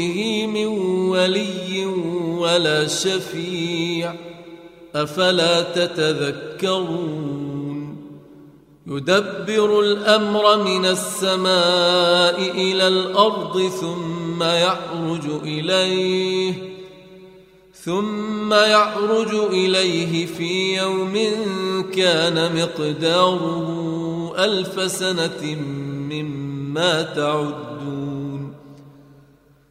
دونه من ولي ولا شفيع أفلا تتذكرون يدبر الأمر من السماء إلى الأرض ثم يعرج إليه ثم يعرج إليه في يوم كان مقداره ألف سنة مما تعدون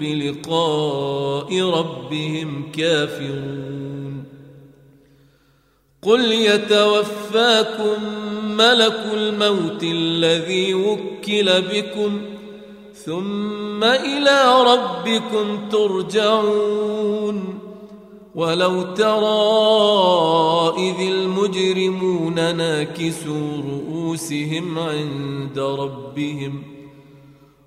بلقاء ربهم كافرون قل يتوفاكم ملك الموت الذي وكل بكم ثم إلى ربكم ترجعون ولو ترى إذ المجرمون ناكسوا رؤوسهم عند ربهم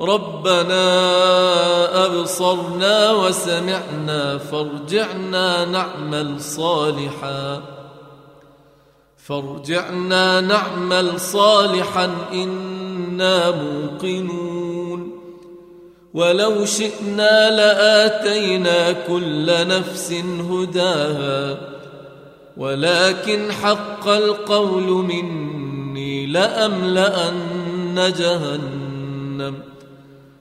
ربنا أبصرنا وسمعنا فارجعنا نعمل صالحا. فارجعنا نعمل صالحا إنا موقنون. ولو شئنا لآتينا كل نفس هداها. ولكن حق القول مني لأملأن جهنم.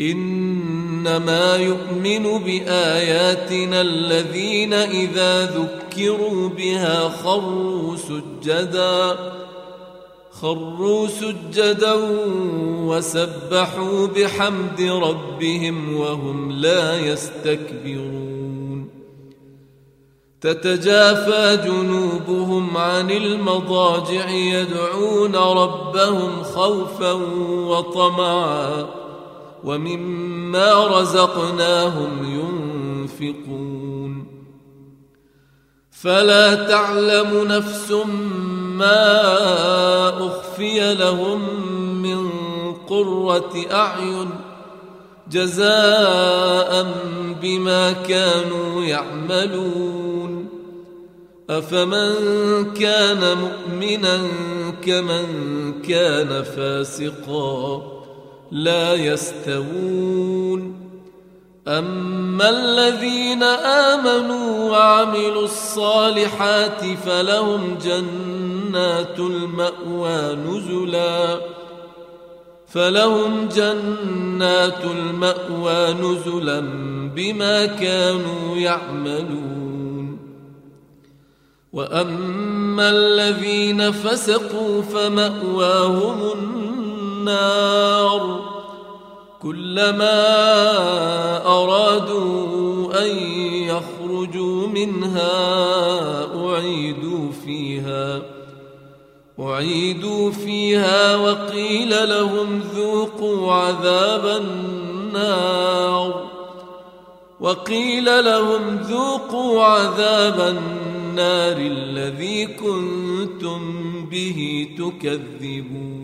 إنما يؤمن بآياتنا الذين إذا ذكروا بها خروا سجدا خروا سجدا وسبحوا بحمد ربهم وهم لا يستكبرون. تتجافى جنوبهم عن المضاجع يدعون ربهم خوفا وطمعا. ومما رزقناهم ينفقون. فلا تعلم نفس ما أخفي لهم من قرة أعين جزاء بما كانوا يعملون. أفمن كان مؤمنا كمن كان فاسقا. لا يستوون. أما الذين آمنوا وعملوا الصالحات فلهم جنات المأوى نزلا. فلهم جنات المأوى نزلا بما كانوا يعملون. وأما الذين فسقوا فمأواهم النار كلما أرادوا أن يخرجوا منها أعيدوا فيها أعيدوا فيها وقيل لهم ذوقوا عذاب النار وقيل لهم ذوقوا عذاب النار الذي كنتم به تكذبون.